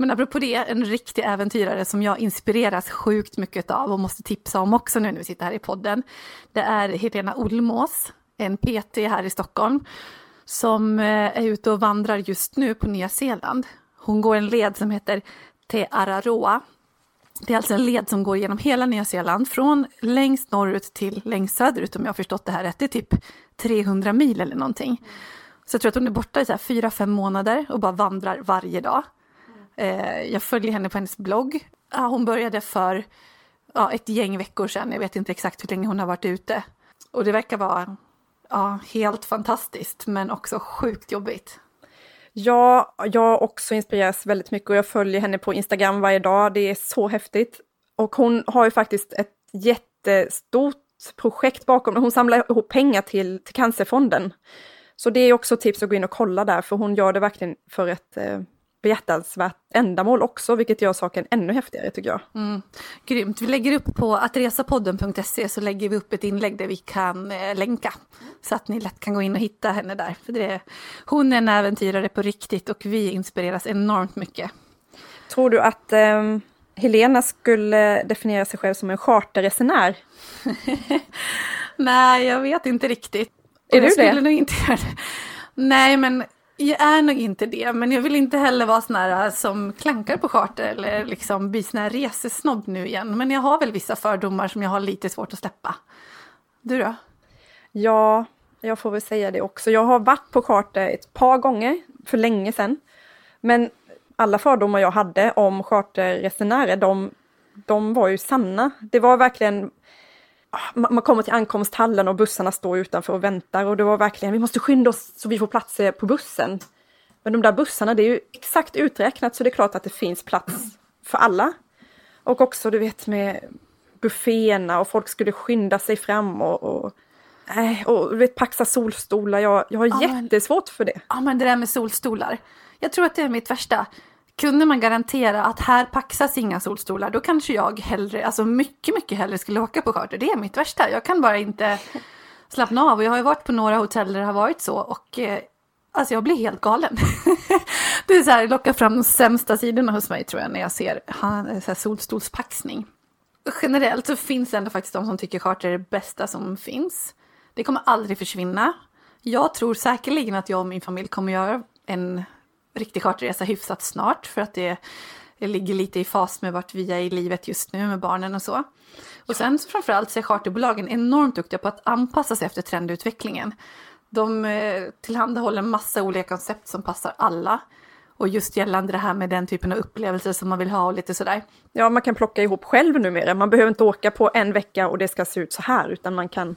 Men apropå det, en riktig äventyrare som jag inspireras sjukt mycket av och måste tipsa om också nu när vi sitter här i podden. Det är Helena Olmås, en PT här i Stockholm, som eh, är ute och vandrar just nu på Nya Zeeland. Hon går en led som heter Te Araroa. Det är alltså en led som går genom hela Nya Zeeland, från längst norrut till längst söderut om jag har förstått det här rätt. Det är typ 300 mil eller någonting. Så jag tror att hon är borta i så här fyra, fem månader och bara vandrar varje dag. Eh, jag följer henne på hennes blogg. Ja, hon började för ja, ett gäng veckor sedan. Jag vet inte exakt hur länge hon har varit ute. Och det verkar vara ja, helt fantastiskt, men också sjukt jobbigt. Ja, jag också inspireras väldigt mycket och jag följer henne på Instagram varje dag. Det är så häftigt. Och hon har ju faktiskt ett jättestort projekt bakom Hon samlar ihop pengar till, till Cancerfonden. Så det är också tips att gå in och kolla där, för hon gör det verkligen för ett eh, behjärtansvärt ändamål också, vilket gör saken ännu häftigare tycker jag. Mm. Grymt. Vi lägger upp på attresapodden.se så lägger vi upp ett inlägg där vi kan eh, länka. Så att ni lätt kan gå in och hitta henne där. För det, hon är en äventyrare på riktigt och vi inspireras enormt mycket. Tror du att eh, Helena skulle definiera sig själv som en charterresenär? Nej, jag vet inte riktigt. Är du det? Nog inte. Nej, men jag är nog inte det, men jag vill inte heller vara sån här äh, som klankar på charter eller liksom bli sån här resesnobb nu igen. Men jag har väl vissa fördomar som jag har lite svårt att släppa. Du då? Ja, jag får väl säga det också. Jag har varit på charter ett par gånger för länge sedan. Men alla fördomar jag hade om charterresenärer, de, de var ju sanna. Det var verkligen man kommer till ankomsthallen och bussarna står utanför och väntar och det var verkligen, vi måste skynda oss så vi får plats på bussen. Men de där bussarna, det är ju exakt uträknat så det är klart att det finns plats för alla. Och också du vet med bufféerna och folk skulle skynda sig fram och, och Nej, och du vet paxa solstolar, jag, jag har ja, jättesvårt för det. Ja men det där med solstolar. Jag tror att det är mitt värsta. Kunde man garantera att här paxas inga solstolar, då kanske jag hellre, alltså mycket, mycket hellre skulle åka på charter. Det är mitt värsta. Jag kan bara inte slappna av. Och jag har ju varit på några hotell där det har varit så och eh, alltså jag blir helt galen. det är så här, lockar fram de sämsta sidorna hos mig tror jag när jag ser så här, solstolspaxning. Generellt så finns det ändå faktiskt de som tycker charter är det bästa som finns. Det kommer aldrig försvinna. Jag tror säkerligen att jag och min familj kommer göra en riktig charterresa hyfsat snart för att det, ligger lite i fas med vart vi är i livet just nu med barnen och så. Och sen så framförallt så är charterbolagen enormt duktiga på att anpassa sig efter trendutvecklingen. De eh, tillhandahåller massa olika koncept som passar alla. Och just gällande det här med den typen av upplevelser som man vill ha och lite sådär. Ja, man kan plocka ihop själv numera. Man behöver inte åka på en vecka och det ska se ut så här, utan man kan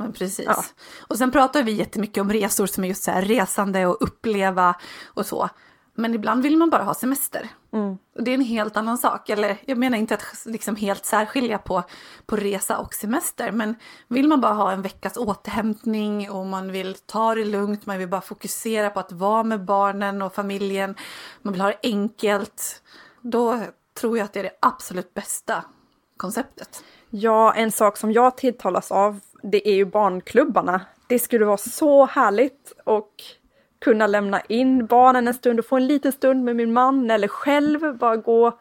men precis. Ja. Och sen pratar vi jättemycket om resor som är just så här resande och uppleva och så. Men ibland vill man bara ha semester. Mm. Och det är en helt annan sak. Eller jag menar inte att liksom helt särskilja på, på resa och semester. Men vill man bara ha en veckas återhämtning och man vill ta det lugnt, man vill bara fokusera på att vara med barnen och familjen. Man vill ha det enkelt. Då tror jag att det är det absolut bästa konceptet. Ja, en sak som jag tilltalas av, det är ju barnklubbarna. Det skulle vara så härligt och kunna lämna in barnen en stund och få en liten stund med min man eller själv bara gå,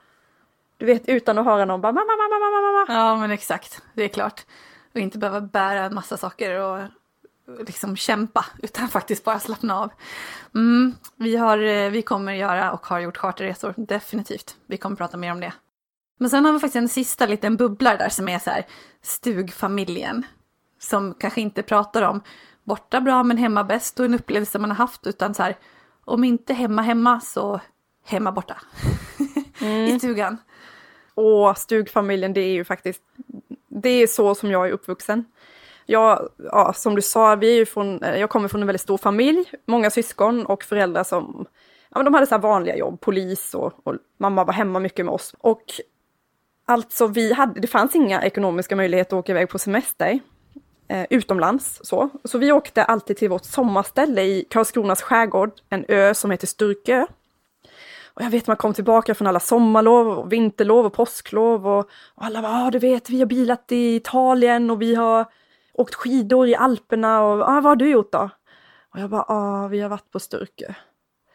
du vet utan att höra någon bara mamma, mamma, mamma, mamma. Ja, men exakt. Det är klart. Och inte behöva bära en massa saker och liksom kämpa, utan faktiskt bara slappna av. Mm, vi, har, eh, vi kommer göra och har gjort charterresor, definitivt. Vi kommer prata mer om det. Men sen har vi faktiskt en sista liten bubbla där som är så här stugfamiljen. Som kanske inte pratar om borta bra men hemma bäst och en upplevelse man har haft utan så här om inte hemma hemma så hemma borta. I stugan. Och stugfamiljen, det är ju faktiskt, det är så som jag är uppvuxen. Jag, ja, som du sa, vi är ju från, eh, jag kommer från en väldigt stor familj, många syskon och föräldrar som, ja men de hade så här vanliga jobb, polis och, och mamma var hemma mycket med oss. Och alltså vi hade, det fanns inga ekonomiska möjligheter att åka iväg på semester eh, utomlands. Så. så vi åkte alltid till vårt sommarställe i Karlskronas skärgård, en ö som heter Sturkö. Och jag vet man kom tillbaka från alla sommarlov, och vinterlov och påsklov och, och alla bara, ah, du vet, vi har bilat i Italien och vi har åkt skidor i Alperna och ah, vad har du gjort då? Och jag bara, ah, vi har varit på Sturkö.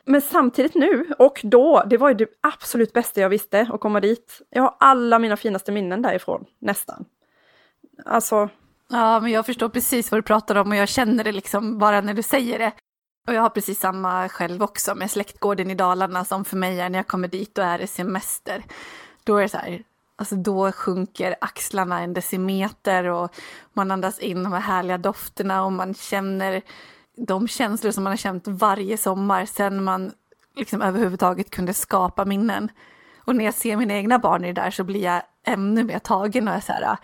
Men samtidigt nu, och då, det var ju det absolut bästa jag visste att komma dit. Jag har alla mina finaste minnen därifrån, nästan. Alltså, Ja, men jag förstår precis vad du pratar om och jag känner det liksom bara när du säger det. Och jag har precis samma själv också med släktgården i Dalarna som för mig är när jag kommer dit och är det semester. Då är det så här, alltså då sjunker axlarna en decimeter och man andas in de här härliga dofterna och man känner de känslor som man har känt varje sommar sen man liksom överhuvudtaget kunde skapa minnen. Och när jag ser mina egna barn i det där så blir jag ännu mer tagen och är så här, ah,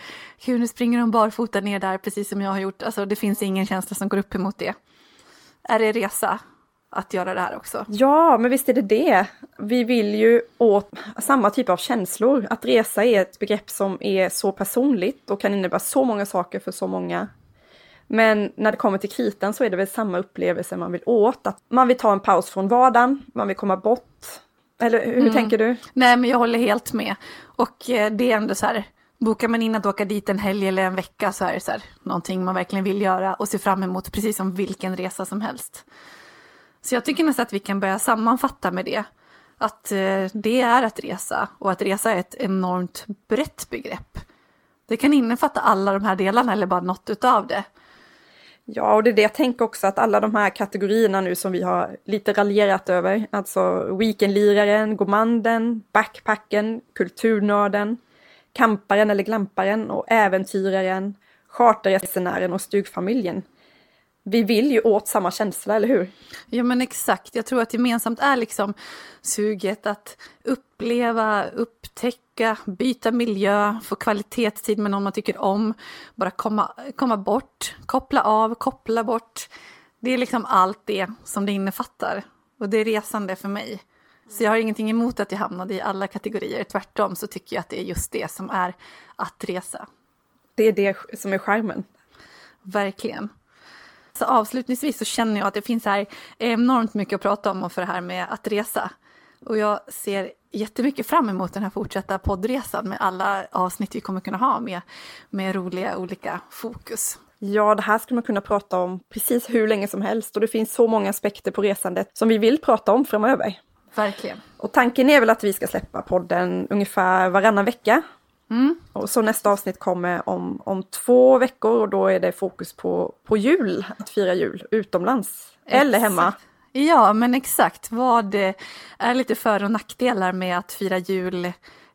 gud nu springer de barfota ner där precis som jag har gjort. Alltså det finns ingen känsla som går upp emot det. Är det resa att göra det här också? Ja, men visst är det det. Vi vill ju åt samma typ av känslor. Att resa är ett begrepp som är så personligt och kan innebära så många saker för så många. Men när det kommer till kritan så är det väl samma upplevelse man vill åt. Att man vill ta en paus från vardagen, man vill komma bort. Eller hur mm. tänker du? Nej, men jag håller helt med. Och eh, det är ändå så här, bokar man in att åka dit en helg eller en vecka så är det så här, någonting man verkligen vill göra och se fram emot, precis som vilken resa som helst. Så jag tycker nästan att vi kan börja sammanfatta med det. Att eh, det är att resa och att resa är ett enormt brett begrepp. Det kan innefatta alla de här delarna eller bara något utav det. Ja, och det är det jag tänker också att alla de här kategorierna nu som vi har lite raljerat över, alltså weekendliraren, gourmanden, backpacken, kulturnörden, kamparen eller glamparen och äventyraren, charterresenären och stugfamiljen. Vi vill ju åt samma känsla, eller hur? Ja men exakt, jag tror att gemensamt är liksom suget att uppleva, upptäcka, byta miljö, få kvalitetstid med någon man tycker om, bara komma, komma bort, koppla av, koppla bort. Det är liksom allt det som det innefattar och det är resande för mig. Så jag har ingenting emot att jag hamnade i alla kategorier, tvärtom så tycker jag att det är just det som är att resa. Det är det som är skärmen. Verkligen. Så avslutningsvis så känner jag att det finns här enormt mycket att prata om för det här med att resa. Och jag ser jättemycket fram emot den här fortsatta poddresan med alla avsnitt vi kommer kunna ha med, med roliga olika fokus. Ja, det här skulle man kunna prata om precis hur länge som helst och det finns så många aspekter på resandet som vi vill prata om framöver. Verkligen. Och tanken är väl att vi ska släppa podden ungefär varannan vecka. Mm. Och så nästa avsnitt kommer om, om två veckor och då är det fokus på, på jul, att fira jul utomlands exakt. eller hemma. Ja, men exakt. Vad eh, är lite för och nackdelar med att fira jul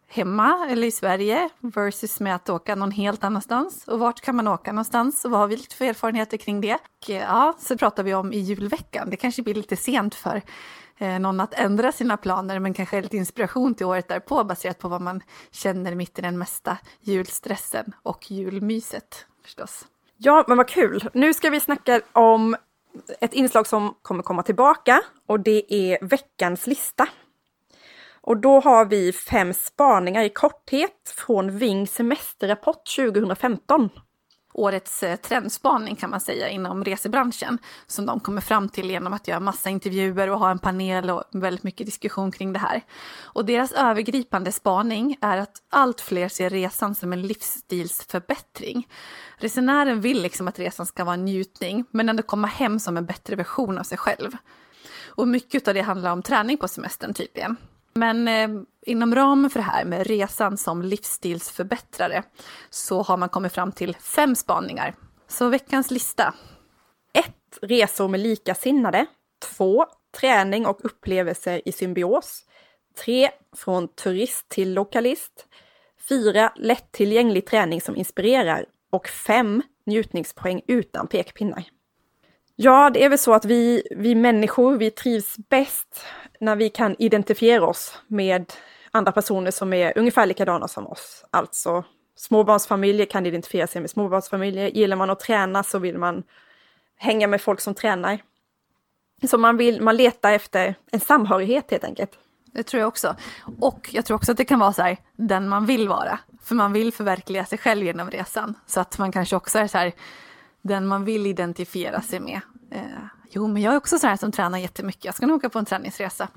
hemma eller i Sverige versus med att åka någon helt annanstans. Och vart kan man åka någonstans och vad har vi lite för erfarenheter kring det? Och eh, ja, så pratar vi om i julveckan. Det kanske blir lite sent för eh, någon att ändra sina planer men kanske lite inspiration till året därpå baserat på vad man känner mitt i den mesta julstressen och julmyset förstås. Ja, men vad kul! Nu ska vi snacka om ett inslag som kommer komma tillbaka och det är veckans lista. Och då har vi fem spaningar i korthet från Ving semesterrapport 2015 årets eh, trendspaning kan man säga inom resebranschen som de kommer fram till genom att göra massa intervjuer och ha en panel och väldigt mycket diskussion kring det här. Och deras övergripande spaning är att allt fler ser resan som en livsstilsförbättring. Resenären vill liksom att resan ska vara en njutning men ändå komma hem som en bättre version av sig själv. Och mycket av det handlar om träning på semestern tydligen. Men eh, inom ramen för det här med resan som livsstilsförbättrare så har man kommit fram till fem spaningar. Så veckans lista. 1. Resor med likasinnade. 2. Träning och upplevelser i symbios. 3. Från turist till lokalist. 4. Lättillgänglig träning som inspirerar. Och 5. Njutningspoäng utan pekpinnar. Ja, det är väl så att vi, vi människor, vi trivs bäst när vi kan identifiera oss med andra personer som är ungefär likadana som oss. Alltså småbarnsfamiljer kan identifiera sig med småbarnsfamiljer. Gillar man att träna så vill man hänga med folk som tränar. Så man, vill, man letar efter en samhörighet helt enkelt. Det tror jag också. Och jag tror också att det kan vara så här, den man vill vara. För man vill förverkliga sig själv genom resan. Så att man kanske också är så här, den man vill identifiera sig med. Eh, jo, men jag är också sån här som tränar jättemycket. Jag ska nog åka på en träningsresa.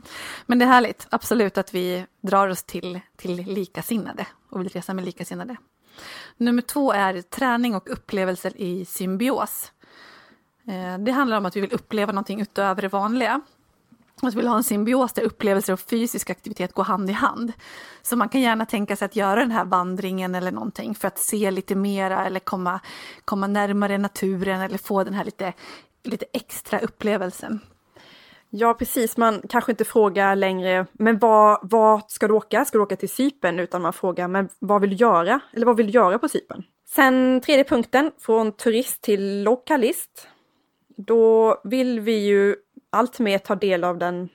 Men det är härligt, absolut, att vi drar oss till, till likasinnade och vill resa med likasinnade. Nummer två är träning och upplevelser i symbios. Eh, det handlar om att vi vill uppleva någonting utöver det vanliga. Att vill ha en symbios där upplevelser och fysisk aktivitet går hand i hand. Så man kan gärna tänka sig att göra den här vandringen eller någonting för att se lite mera eller komma, komma närmare naturen eller få den här lite, lite extra upplevelsen. Ja, precis. Man kanske inte frågar längre, men vad, vad ska du åka? Ska du åka till Sypen? Utan man frågar, men vad vill du göra? Eller vad vill du göra på Sypen? Sen tredje punkten, från turist till lokalist. Då vill vi ju allt mer ta del av den,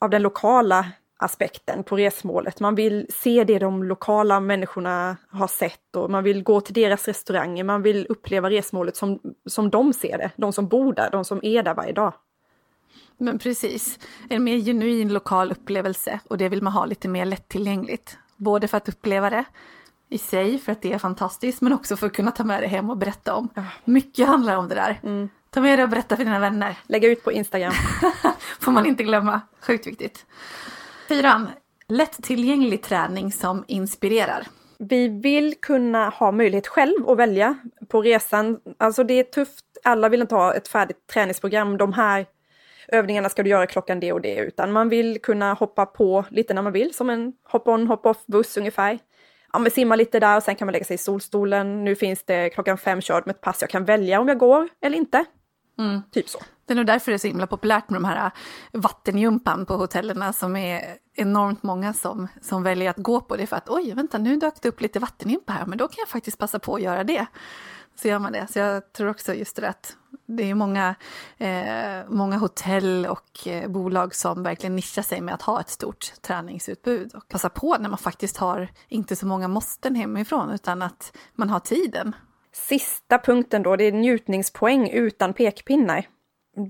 av den lokala aspekten på resmålet. Man vill se det de lokala människorna har sett och man vill gå till deras restauranger. Man vill uppleva resmålet som, som de ser det, de som bor där, de som är där varje dag. Men precis, en mer genuin lokal upplevelse och det vill man ha lite mer lättillgängligt. Både för att uppleva det i sig, för att det är fantastiskt, men också för att kunna ta med det hem och berätta om. Mycket handlar om det där. Mm. Ta med det och berätta för dina vänner. Lägga ut på Instagram. Får man inte glömma. Sjukt viktigt. Fyran. Lättillgänglig träning som inspirerar. Vi vill kunna ha möjlighet själv att välja på resan. Alltså det är tufft. Alla vill inte ha ett färdigt träningsprogram. De här övningarna ska du göra klockan det och det, utan man vill kunna hoppa på lite när man vill, som en hop-on, hop-off buss ungefär. Ja, men simma lite där och sen kan man lägga sig i solstolen. Nu finns det klockan fem körd med ett pass jag kan välja om jag går eller inte. Mm. Typ så. Det är nog därför det är så himla populärt med de här äh, vattenjumpan på hotellerna som är enormt många som, som väljer att gå på det för att oj, vänta nu dök det upp lite vattenjumpa här, men då kan jag faktiskt passa på att göra det. Så gör man det. Så jag tror också just det att det är många, eh, många hotell och eh, bolag som verkligen nischar sig med att ha ett stort träningsutbud och passa på när man faktiskt har inte så många måsten hemifrån utan att man har tiden Sista punkten då, det är njutningspoäng utan pekpinnar.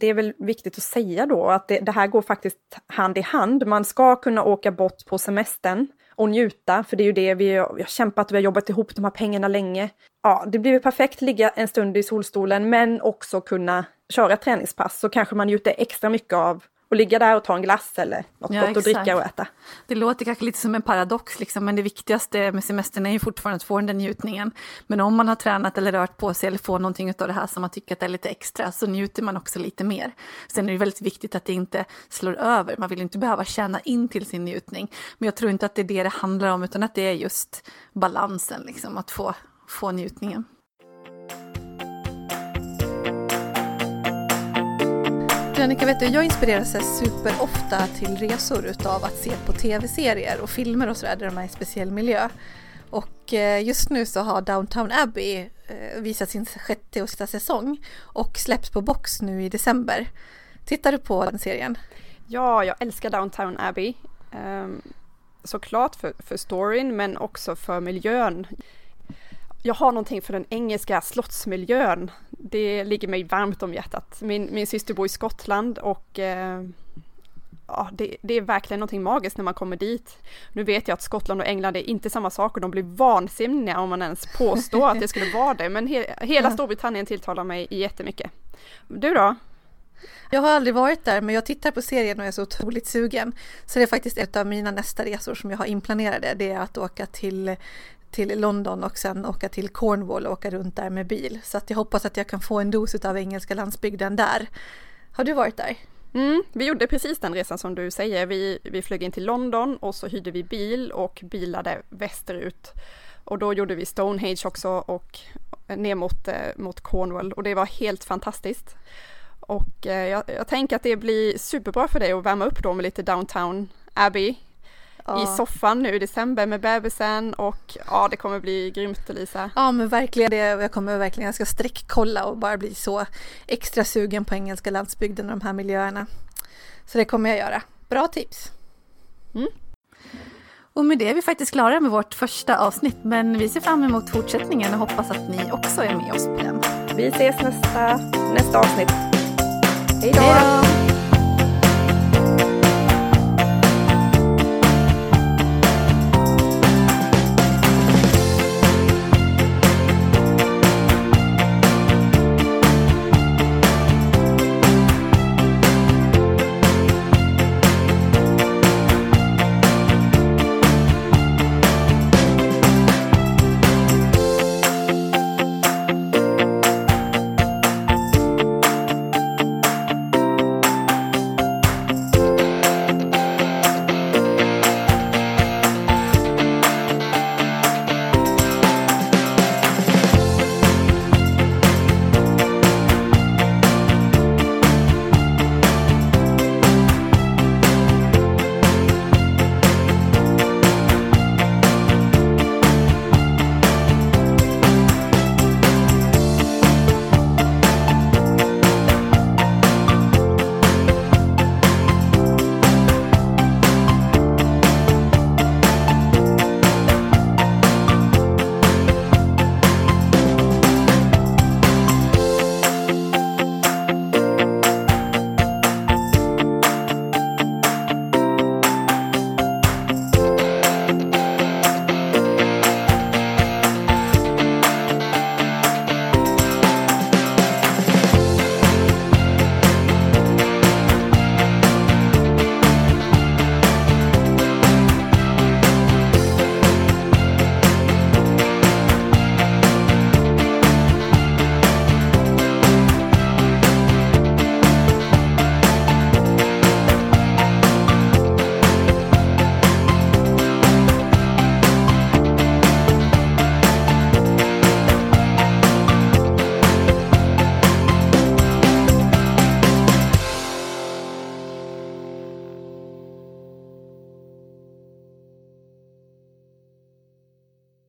Det är väl viktigt att säga då att det, det, här går faktiskt hand i hand. Man ska kunna åka bort på semestern och njuta, för det är ju det vi, vi har kämpat, vi har jobbat ihop de här pengarna länge. Ja, det blir perfekt ligga en stund i solstolen, men också kunna köra träningspass, så kanske man njuter extra mycket av och ligga där och ta en glass eller något ja, gott att dricka och äta. Det låter kanske lite som en paradox, liksom, men det viktigaste med semestern är ju fortfarande att få den där njutningen. Men om man har tränat eller rört på sig eller får någonting av det här som man tycker att är lite extra så njuter man också lite mer. Sen är det väldigt viktigt att det inte slår över, man vill inte behöva känna in till sin njutning. Men jag tror inte att det är det det handlar om, utan att det är just balansen, liksom, att få, få njutningen. Du Annika, vet du, jag inspireras superofta till resor utav att se på tv-serier och filmer och sådär där de är i speciell miljö. Och eh, just nu så har Downtown Abbey eh, visat sin sjätte och sista säsong och släpps på box nu i december. Tittar du på den serien? Ja, jag älskar Downtown Abbey. Um, såklart för, för storyn men också för miljön jag har någonting för den engelska slottsmiljön. Det ligger mig varmt om hjärtat. Min, min syster bor i Skottland och eh, ja, det, det, är verkligen någonting magiskt när man kommer dit. Nu vet jag att Skottland och England är inte samma sak och de blir vansinniga om man ens påstår att det skulle vara det, men he, hela Storbritannien tilltalar mig jättemycket. Du då? Jag har aldrig varit där men jag tittar på serien och är så otroligt sugen. Så det är faktiskt ett av mina nästa resor som jag har inplanerade. Det är att åka till till London och sen åka till Cornwall och åka runt där med bil. Så att jag hoppas att jag kan få en dos av engelska landsbygden där. Har du varit där? Mm, vi gjorde precis den resan som du säger. Vi, vi flög in till London och så hyrde vi bil och bilade västerut. Och då gjorde vi Stonehenge också och ner mot, eh, mot Cornwall och det var helt fantastiskt. Och eh, jag, jag tänker att det blir superbra för dig att värma upp då med lite Downtown Abbey ja. i soffan nu i december med bebisen och ja, det kommer bli grymt Lisa. Ja, men verkligen det. Jag kommer verkligen, jag ska sträckkolla och bara bli så extra sugen på engelska landsbygden och de här miljöerna. Så det kommer jag göra. Bra tips! Mm. Och med det är vi faktiskt klara med vårt första avsnitt, men vi ser fram emot fortsättningen och hoppas att ni också är med oss på den. Vi ses nästa, nästa avsnitt. Hej då!